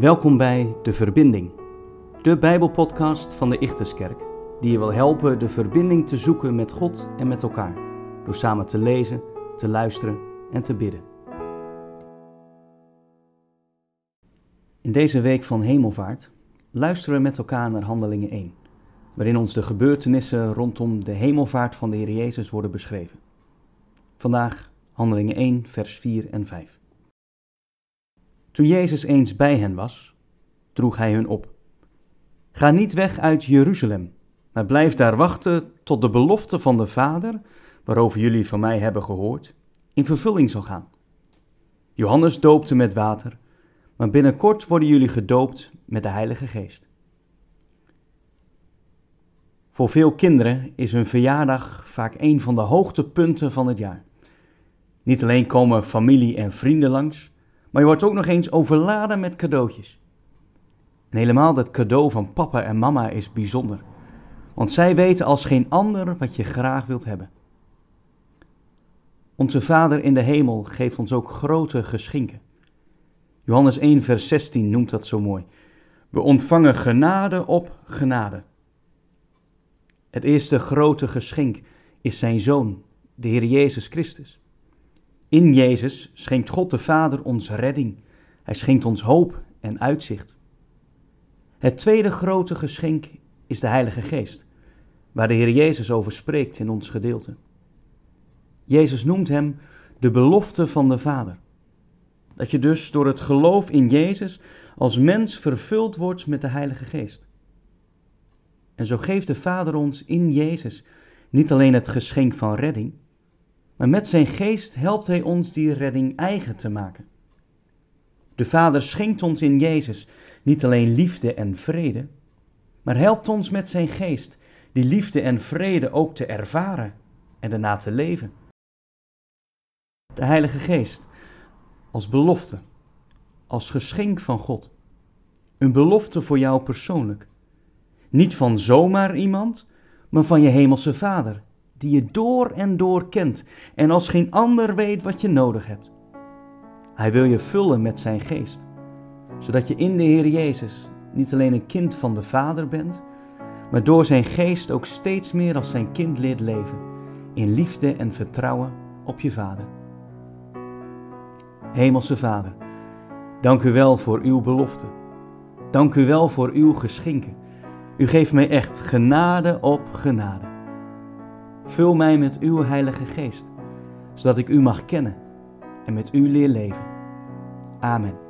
Welkom bij De Verbinding, de Bijbelpodcast van de Ichterskerk, die je wil helpen de verbinding te zoeken met God en met elkaar, door samen te lezen, te luisteren en te bidden. In deze week van Hemelvaart luisteren we met elkaar naar Handelingen 1, waarin ons de gebeurtenissen rondom de hemelvaart van de Heer Jezus worden beschreven. Vandaag Handelingen 1, vers 4 en 5. Toen Jezus eens bij hen was, droeg hij hun op. Ga niet weg uit Jeruzalem, maar blijf daar wachten tot de belofte van de Vader, waarover jullie van mij hebben gehoord, in vervulling zal gaan. Johannes doopte met water, maar binnenkort worden jullie gedoopt met de Heilige Geest. Voor veel kinderen is hun verjaardag vaak een van de hoogtepunten van het jaar. Niet alleen komen familie en vrienden langs, maar je wordt ook nog eens overladen met cadeautjes. En helemaal dat cadeau van papa en mama is bijzonder, want zij weten als geen ander wat je graag wilt hebben. Onze Vader in de hemel geeft ons ook grote geschenken. Johannes 1, vers 16 noemt dat zo mooi. We ontvangen genade op genade. Het eerste grote geschenk is zijn Zoon, de Heer Jezus Christus. In Jezus schenkt God de Vader ons redding. Hij schenkt ons hoop en uitzicht. Het tweede grote geschenk is de Heilige Geest, waar de Heer Jezus over spreekt in ons gedeelte. Jezus noemt hem de belofte van de Vader. Dat je dus door het geloof in Jezus als mens vervuld wordt met de Heilige Geest. En zo geeft de Vader ons in Jezus niet alleen het geschenk van redding, maar met zijn geest helpt hij ons die redding eigen te maken. De Vader schenkt ons in Jezus niet alleen liefde en vrede, maar helpt ons met zijn geest die liefde en vrede ook te ervaren en daarna te leven. De Heilige Geest als belofte, als geschenk van God. Een belofte voor jou persoonlijk. Niet van zomaar iemand, maar van je hemelse Vader, die je door en door kent en als geen ander weet wat je nodig hebt. Hij wil je vullen met zijn geest, zodat je in de Heer Jezus niet alleen een kind van de Vader bent, maar door zijn geest ook steeds meer als zijn kind leert leven, in liefde en vertrouwen op je Vader. Hemelse Vader, dank u wel voor uw belofte. Dank u wel voor uw geschenken. U geeft mij echt genade op genade. Vul mij met uw Heilige Geest, zodat ik u mag kennen en met u leer leven. Amen.